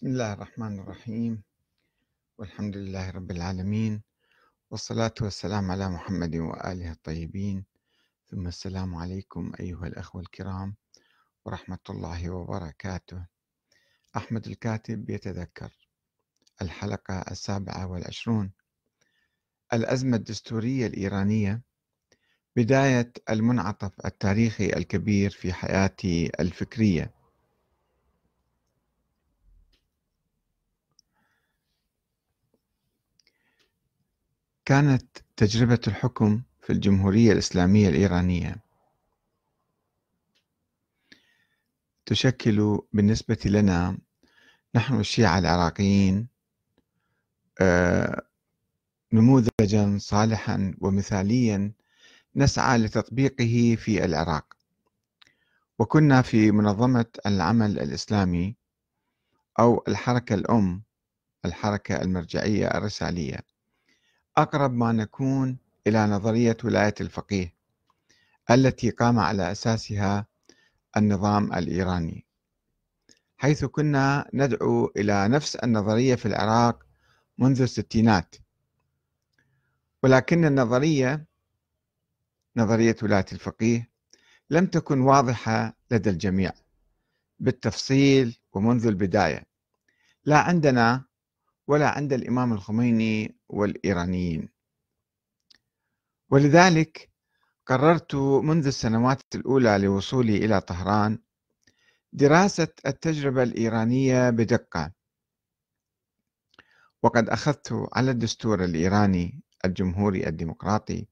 بسم الله الرحمن الرحيم. والحمد لله رب العالمين. والصلاة والسلام على محمد وآله الطيبين. ثم السلام عليكم أيها الأخوة الكرام ورحمة الله وبركاته. أحمد الكاتب يتذكر الحلقة السابعة والعشرون. الأزمة الدستورية الإيرانية بداية المنعطف التاريخي الكبير في حياتي الفكرية. كانت تجربة الحكم في الجمهورية الإسلامية الإيرانية تشكل بالنسبة لنا نحن الشيعة العراقيين آه، نموذجا صالحا ومثاليا نسعى لتطبيقه في العراق. وكنا في منظمة العمل الإسلامي أو الحركة الأم الحركة المرجعية الرسالية. أقرب ما نكون إلى نظرية ولاية الفقيه التي قام على أساسها النظام الإيراني. حيث كنا ندعو إلى نفس النظرية في العراق منذ الستينات. ولكن النظرية نظرية ولاية الفقيه لم تكن واضحة لدى الجميع بالتفصيل ومنذ البداية. لا عندنا ولا عند الإمام الخميني والإيرانيين. ولذلك قررت منذ السنوات الأولى لوصولي إلى طهران دراسة التجربة الإيرانية بدقة. وقد أخذت على الدستور الإيراني الجمهوري الديمقراطي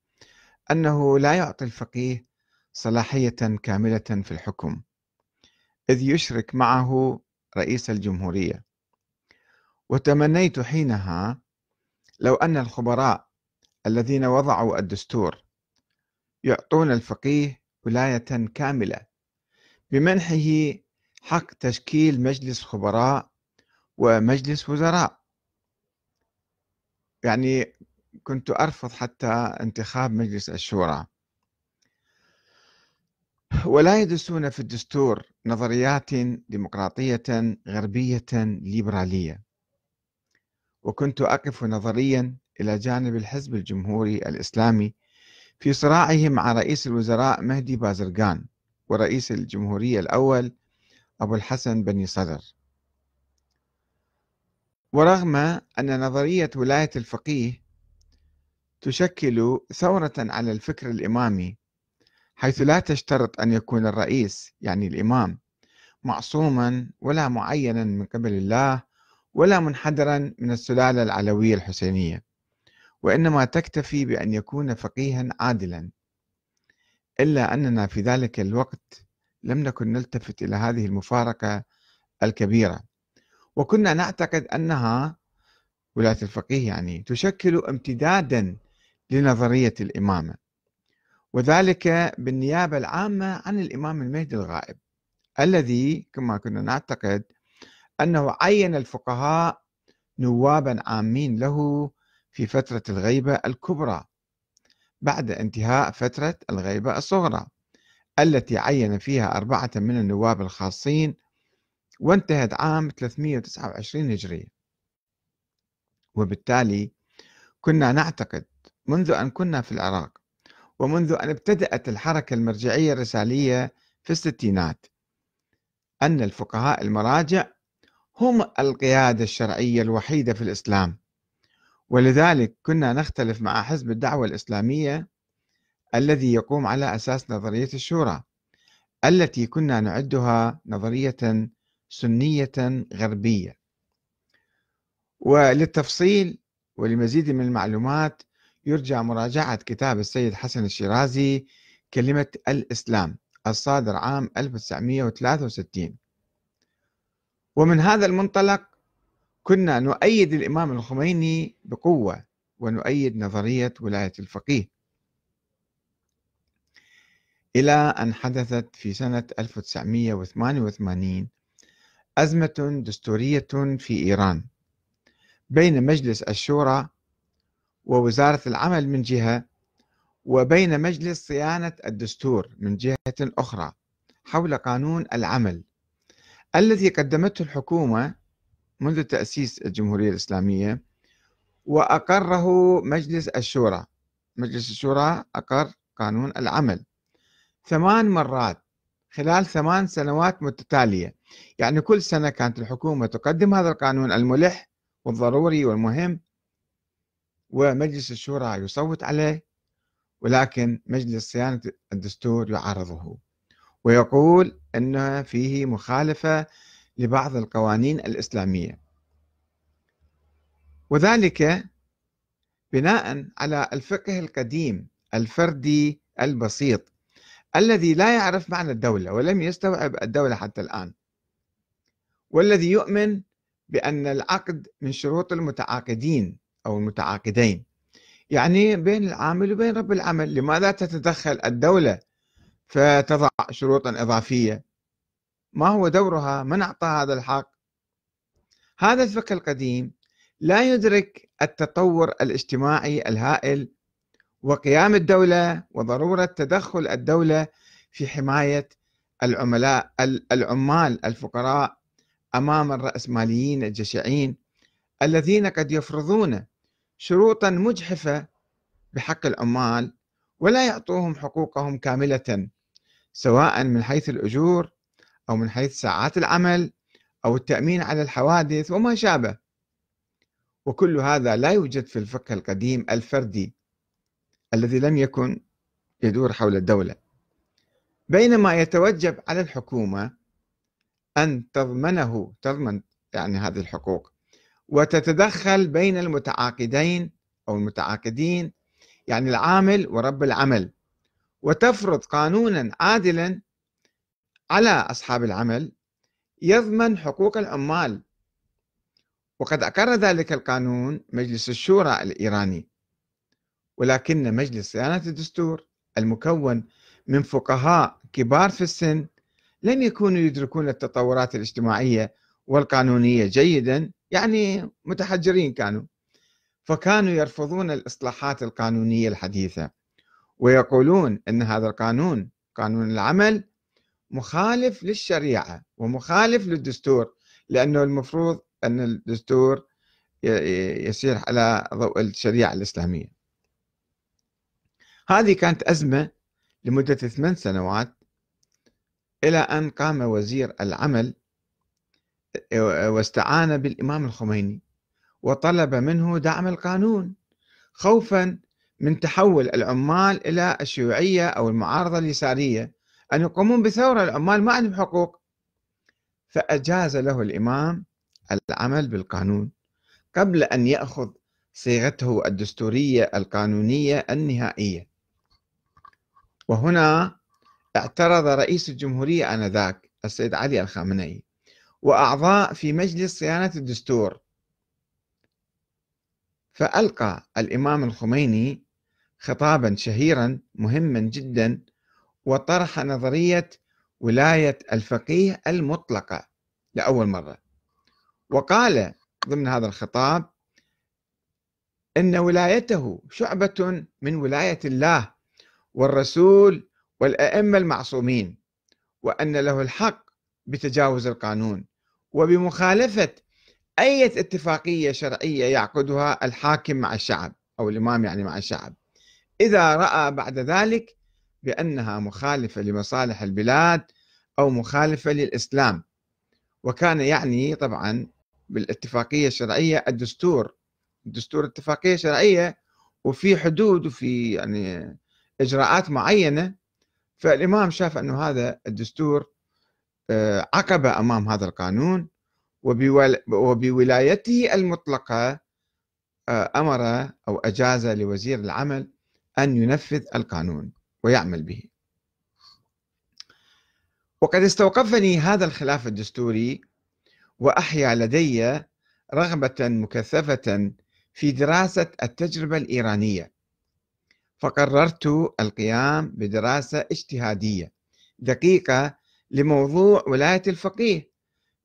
أنه لا يعطي الفقيه صلاحية كاملة في الحكم إذ يشرك معه رئيس الجمهورية. وتمنيت حينها لو أن الخبراء الذين وضعوا الدستور يعطون الفقيه ولاية كاملة بمنحه حق تشكيل مجلس خبراء ومجلس وزراء. يعني كنت أرفض حتى انتخاب مجلس الشورى. ولا يدسون في الدستور نظريات ديمقراطية غربية ليبرالية. وكنت أقف نظريا إلى جانب الحزب الجمهوري الإسلامي في صراعه مع رئيس الوزراء مهدي بازرقان ورئيس الجمهورية الأول أبو الحسن بني صدر. ورغم أن نظرية ولاية الفقيه تشكل ثورة على الفكر الإمامي حيث لا تشترط أن يكون الرئيس يعني الإمام معصوما ولا معينا من قبل الله ولا منحدرا من السلالة العلوية الحسينية وإنما تكتفي بأن يكون فقيها عادلا. إلا أننا في ذلك الوقت لم نكن نلتفت إلى هذه المفارقة الكبيرة. وكنا نعتقد أنها ولاية الفقيه يعني تشكل امتدادا لنظرية الإمامة وذلك بالنيابة العامة عن الإمام المهدي الغائب الذي كما كنا نعتقد أنه عين الفقهاء نوابا عامين له في فترة الغيبة الكبرى بعد انتهاء فترة الغيبة الصغرى التي عين فيها أربعة من النواب الخاصين وانتهت عام 329 هجرية. وبالتالي كنا نعتقد منذ أن كنا في العراق ومنذ أن ابتدأت الحركة المرجعية الرسالية في الستينات أن الفقهاء المراجع هم القيادة الشرعية الوحيدة في الإسلام. ولذلك كنا نختلف مع حزب الدعوة الإسلامية الذي يقوم على أساس نظرية الشورى التي كنا نعدها نظرية سنية غربية. وللتفصيل ولمزيد من المعلومات يرجى مراجعة كتاب السيد حسن الشيرازي كلمة الإسلام الصادر عام 1963 ومن هذا المنطلق كنا نؤيد الإمام الخميني بقوة ونؤيد نظرية ولاية الفقيه. إلى أن حدثت في سنة 1988 أزمة دستورية في إيران بين مجلس الشورى ووزارة العمل من جهة وبين مجلس صيانة الدستور من جهة أخرى حول قانون العمل. الذي قدمته الحكومة منذ تأسيس الجمهورية الإسلامية وأقره مجلس الشورى. مجلس الشورى أقر قانون العمل. ثمان مرات خلال ثمان سنوات متتالية. يعني كل سنة كانت الحكومة تقدم هذا القانون الملح والضروري والمهم ومجلس الشورى يصوت عليه ولكن مجلس صيانة الدستور يعارضه. ويقول أنه فيه مخالفة لبعض القوانين الإسلامية. وذلك بناء على الفقه القديم الفردي البسيط الذي لا يعرف معنى الدولة ولم يستوعب الدولة حتى الآن. والذي يؤمن بأن العقد من شروط المتعاقدين أو المتعاقدين يعني بين العامل وبين رب العمل. لماذا تتدخل الدولة فتضع شروطا إضافية. ما هو دورها؟ من أعطى هذا الحق؟ هذا الفقه القديم لا يدرك التطور الاجتماعي الهائل وقيام الدولة وضرورة تدخل الدولة في حماية العملاء العمال الفقراء أمام الرأسماليين الجشعين الذين قد يفرضون شروطا مجحفة بحق العمال ولا يعطوهم حقوقهم كاملة. سواء من حيث الأجور أو من حيث ساعات العمل أو التأمين على الحوادث وما شابه. وكل هذا لا يوجد في الفقه القديم الفردي الذي لم يكن يدور حول الدولة. بينما يتوجب على الحكومة أن تضمنه تضمن يعني هذه الحقوق وتتدخل بين المتعاقدين أو المتعاقدين يعني العامل ورب العمل. وتفرض قانونا عادلا على أصحاب العمل يضمن حقوق العمال. وقد أقر ذلك القانون مجلس الشورى الإيراني ولكن مجلس صيانة الدستور المكون من فقهاء كبار في السن لم يكونوا يدركون التطورات الاجتماعية والقانونية جيدا يعني متحجرين كانوا فكانوا يرفضون الإصلاحات القانونية الحديثة. ويقولون أن هذا القانون قانون العمل مخالف للشريعة ومخالف للدستور لأنه المفروض أن الدستور يسير على ضوء الشريعة الإسلامية. هذه كانت أزمة لمدة ثمان سنوات إلى أن قام وزير العمل واستعان بالإمام الخميني وطلب منه دعم القانون خوفا من تحول العمال إلى الشيوعية أو المعارضة اليسارية. أن يقومون بثورة العمال ما عندهم حقوق. فأجاز له الإمام العمل بالقانون. قبل أن يأخذ صيغته الدستورية القانونية النهائية. وهنا اعترض رئيس الجمهورية آنذاك السيد علي الخامنئي. وأعضاء في مجلس صيانة الدستور. فألقى الإمام الخميني خطابا شهيرا مهما جدا وطرح نظرية ولاية الفقيه المطلقة لأول مرة. وقال ضمن هذا الخطاب إن ولايته شعبة من ولاية الله والرسول والأئمة المعصومين وأن له الحق بتجاوز القانون وبمخالفة أي اتفاقية شرعية يعقدها الحاكم مع الشعب أو الإمام يعني مع الشعب. إذا رأى بعد ذلك بأنها مخالفة لمصالح البلاد أو مخالفة للإسلام. وكان يعني طبعا بالاتفاقية الشرعية الدستور الدستور اتفاقية شرعية وفي حدود وفي يعني إجراءات معينة فالإمام شاف أنه هذا الدستور آه، عقبة أمام هذا القانون وبولايته المطلقة آه، أمر أو أجاز لوزير العمل أن ينفذ القانون ويعمل به. وقد استوقفني هذا الخلاف الدستوري وأحيا لدي رغبة مكثفة في دراسة التجربة الإيرانية. فقررت القيام بدراسة اجتهادية دقيقة لموضوع ولاية الفقيه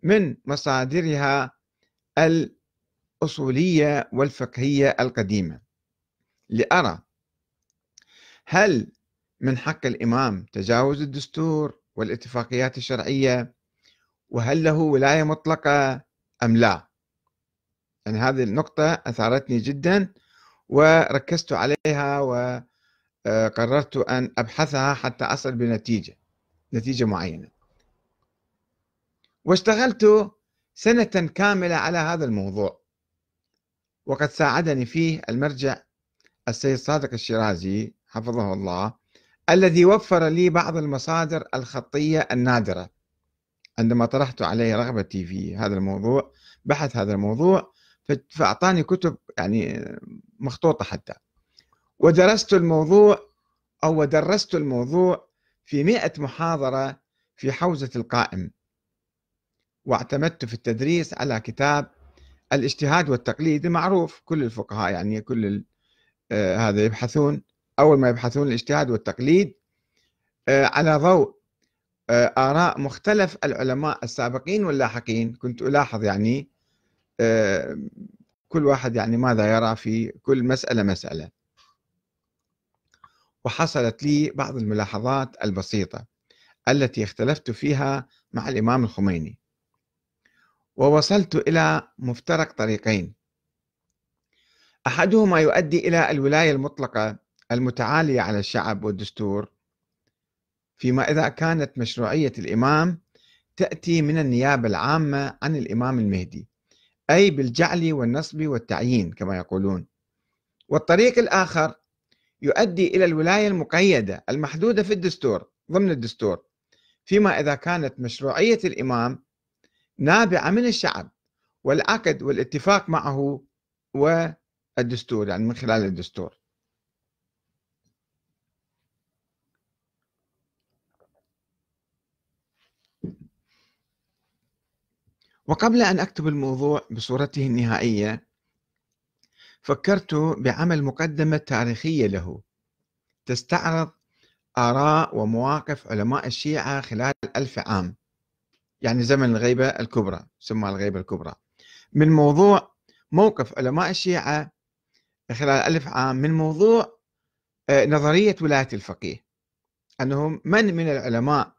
من مصادرها الأصولية والفقهية القديمة. لأرى هل من حق الإمام تجاوز الدستور والاتفاقيات الشرعية؟ وهل له ولاية مطلقة أم لا؟ يعني هذه النقطة أثارتني جدا وركزت عليها وقررت أن أبحثها حتى أصل بنتيجة نتيجة معينة. واشتغلت سنة كاملة على هذا الموضوع وقد ساعدني فيه المرجع السيد صادق الشيرازي حفظه الله الذي وفر لي بعض المصادر الخطية النادرة. عندما طرحت عليه رغبتي في هذا الموضوع بحث هذا الموضوع فأعطاني كتب يعني مخطوطة حتى. ودرست الموضوع أو درست الموضوع في مئة محاضرة في حوزة القائم. واعتمدت في التدريس على كتاب الإجتهاد والتقليد المعروف كل الفقهاء يعني كل آه هذا يبحثون. أول ما يبحثون الاجتهاد والتقليد آه على ضوء آه آراء مختلف العلماء السابقين واللاحقين. كنت ألاحظ يعني آه، كل واحد يعني ماذا يرى في كل مسألة مسألة. وحصلت لي بعض الملاحظات البسيطة التي اختلفت فيها مع الإمام الخميني. ووصلت إلى مفترق طريقين. أحدهما يؤدي إلى الولاية المطلقة المتعالية على الشعب والدستور فيما إذا كانت مشروعية الإمام تأتي من النيابة العامة عن الإمام المهدي أي بالجعل والنصب والتعيين كما يقولون. والطريق الآخر يؤدي إلى الولاية المقيدة المحدودة في الدستور ضمن الدستور فيما إذا كانت مشروعية الإمام نابعة من الشعب والعقد والاتفاق معه والدستور يعني من خلال الدستور. وقبل أن أكتب الموضوع بصورته النهائية فكرت بعمل مقدمة تاريخية له تستعرض آراء ومواقف علماء الشيعة خلال ألف عام يعني زمن الغيبة الكبرى سمى الغيبة الكبرى. من موضوع موقف علماء الشيعة خلال ألف عام من موضوع آه، نظرية ولاية الفقيه. أنهم من من العلماء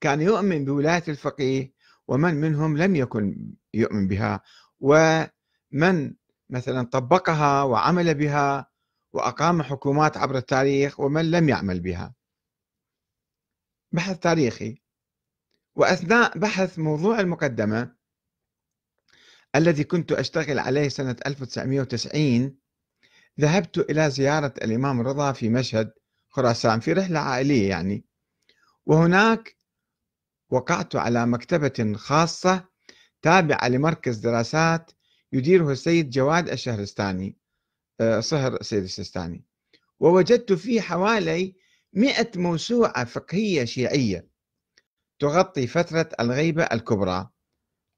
كان يؤمن بولاية الفقيه ومن منهم لم يكن يؤمن بها ومن مثلا طبقها وعمل بها وأقام حكومات عبر التاريخ ومن لم يعمل بها. بحث تاريخي. وأثناء بحث موضوع المقدمة الذي كنت أشتغل عليه سنة 1990 ذهبت إلى زيارة الإمام رضا في مشهد خراسان في رحلة عائلية يعني. وهناك وقعت على مكتبة خاصة تابعة لمركز دراسات يديره السيد جواد الشهرستاني آه، صهر السيد السيستاني ووجدت فيه حوالي مئة موسوعة فقهية شيعية تغطي فترة الغيبة الكبرى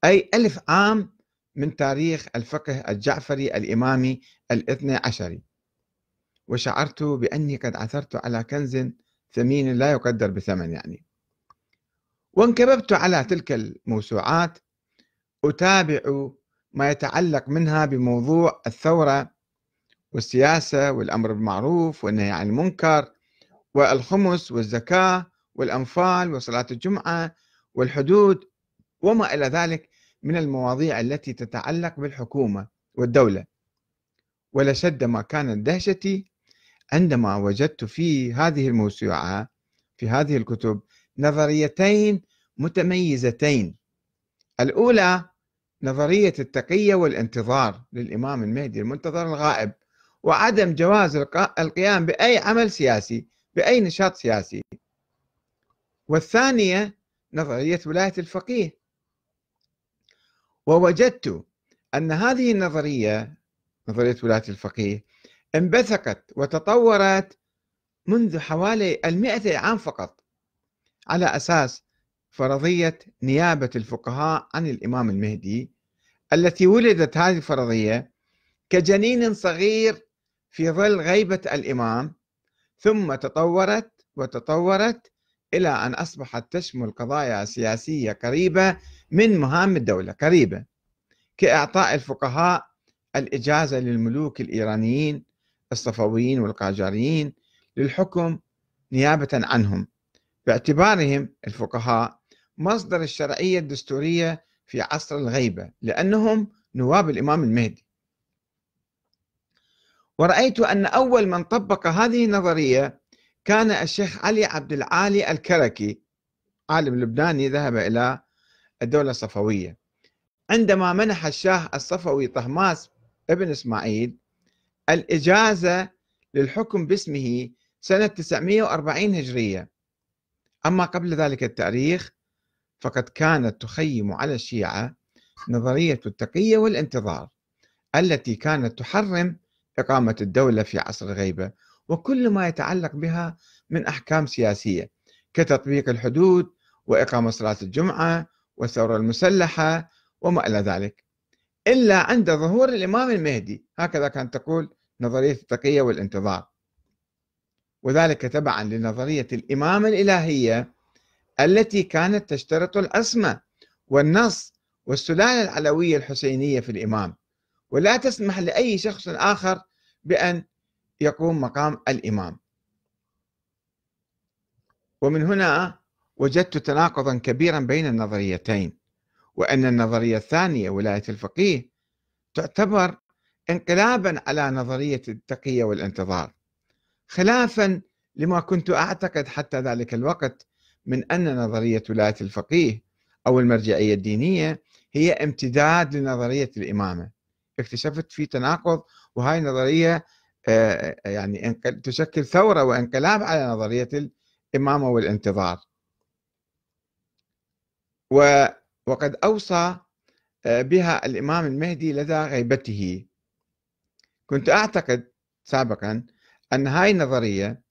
أي ألف عام من تاريخ الفقه الجعفري الإمامي الاثنى عشري وشعرت بأني قد عثرت على كنز ثمين لا يقدر بثمن يعني. وانكببت على تلك الموسوعات أتابع ما يتعلق منها بموضوع الثورة والسياسة والأمر بالمعروف والنهي عن المنكر والخمس والزكاة والأنفال وصلاة الجمعة والحدود وما إلى ذلك من المواضيع التي تتعلق بالحكومة والدولة. ولشد ما كانت دهشتي عندما وجدت في هذه الموسوعة في هذه الكتب نظريتين متميزتين. الأولى نظرية التقية والانتظار للإمام المهدي المنتظر الغائب وعدم جواز القيام بأي عمل سياسي بأي نشاط سياسي. والثانية نظرية ولاية الفقيه. ووجدت أن هذه النظرية نظرية ولاية الفقيه انبثقت وتطورت منذ حوالي المئة عام فقط. على أساس فرضية نيابة الفقهاء عن الإمام المهدي التي ولدت هذه الفرضية كجنين صغير في ظل غيبة الإمام ثم تطورت وتطورت إلى أن أصبحت تشمل قضايا سياسية قريبة من مهام الدولة قريبة كإعطاء الفقهاء الإجازة للملوك الإيرانيين الصفويين والقاجاريين للحكم نيابة عنهم. باعتبارهم الفقهاء مصدر الشرعية الدستورية في عصر الغيبة لأنهم نواب الإمام المهدي. ورأيت أن أول من طبق هذه النظرية كان الشيخ علي عبد العالي الكركي عالم لبناني ذهب إلى الدولة الصفوية. عندما منح الشاه الصفوي طهماس ابن إسماعيل الإجازة للحكم باسمه سنة 940 هجرية. أما قبل ذلك التاريخ فقد كانت تخيم على الشيعة نظرية التقية والانتظار التي كانت تحرم إقامة الدولة في عصر الغيبة وكل ما يتعلق بها من أحكام سياسية كتطبيق الحدود وإقامة صلاة الجمعة والثورة المسلحة وما إلى ذلك. إلا عند ظهور الإمام المهدي هكذا كانت تقول نظرية التقية والانتظار. وذلك تبعا لنظرية الإمامة الإلهية التي كانت تشترط العصمة والنص والسلالة العلوية الحسينية في الإمام. ولا تسمح لأي شخص آخر بأن يقوم مقام الإمام. ومن هنا وجدت تناقضا كبيرا بين النظريتين وأن النظرية الثانية ولاية الفقيه تعتبر انقلابا على نظرية التقية والانتظار. خلافا لما كنت أعتقد حتى ذلك الوقت من أن نظرية ولاية الفقيه أو المرجعية الدينية هي امتداد لنظرية الإمامة. اكتشفت في تناقض وهاي نظرية آه، يعني تشكل ثورة وانقلاب على نظرية الإمامة والانتظار. وقد أوصى آه، بها الإمام المهدي لدى غيبته. كنت أعتقد سابقا أن هاي النظرية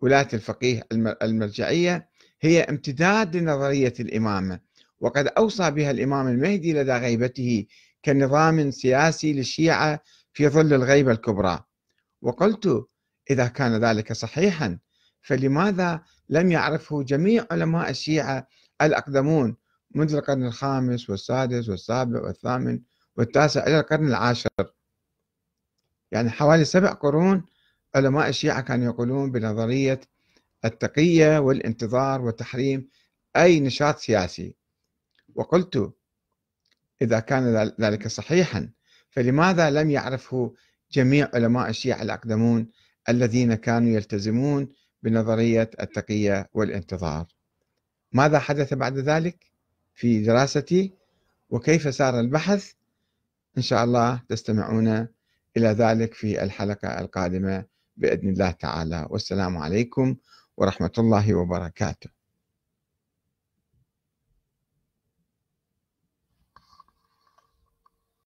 ولاية الفقيه المرجعية هي امتداد لنظرية الإمامة. وقد أوصى بها الإمام المهدي لدى غيبته كنظام سياسي للشيعة في ظل الغيبة الكبرى. وقلت إذا كان ذلك صحيحا فلماذا لم يعرفه جميع علماء الشيعة الأقدمون منذ القرن الخامس والسادس والسابع والثامن والتاسع إلى القرن العاشر؟ يعني حوالي سبع قرون علماء الشيعة كانوا يقولون بنظرية التقية والانتظار وتحريم أي نشاط سياسي. وقلت إذا كان ذلك صحيحا فلماذا لم يعرفه جميع علماء الشيعة الأقدمون الذين كانوا يلتزمون بنظرية التقية والانتظار؟ ماذا حدث بعد ذلك في دراستي؟ وكيف سار البحث؟ إن شاء الله تستمعون إلى ذلك في الحلقة القادمة بإذن الله تعالى. والسلام عليكم ورحمة الله وبركاته.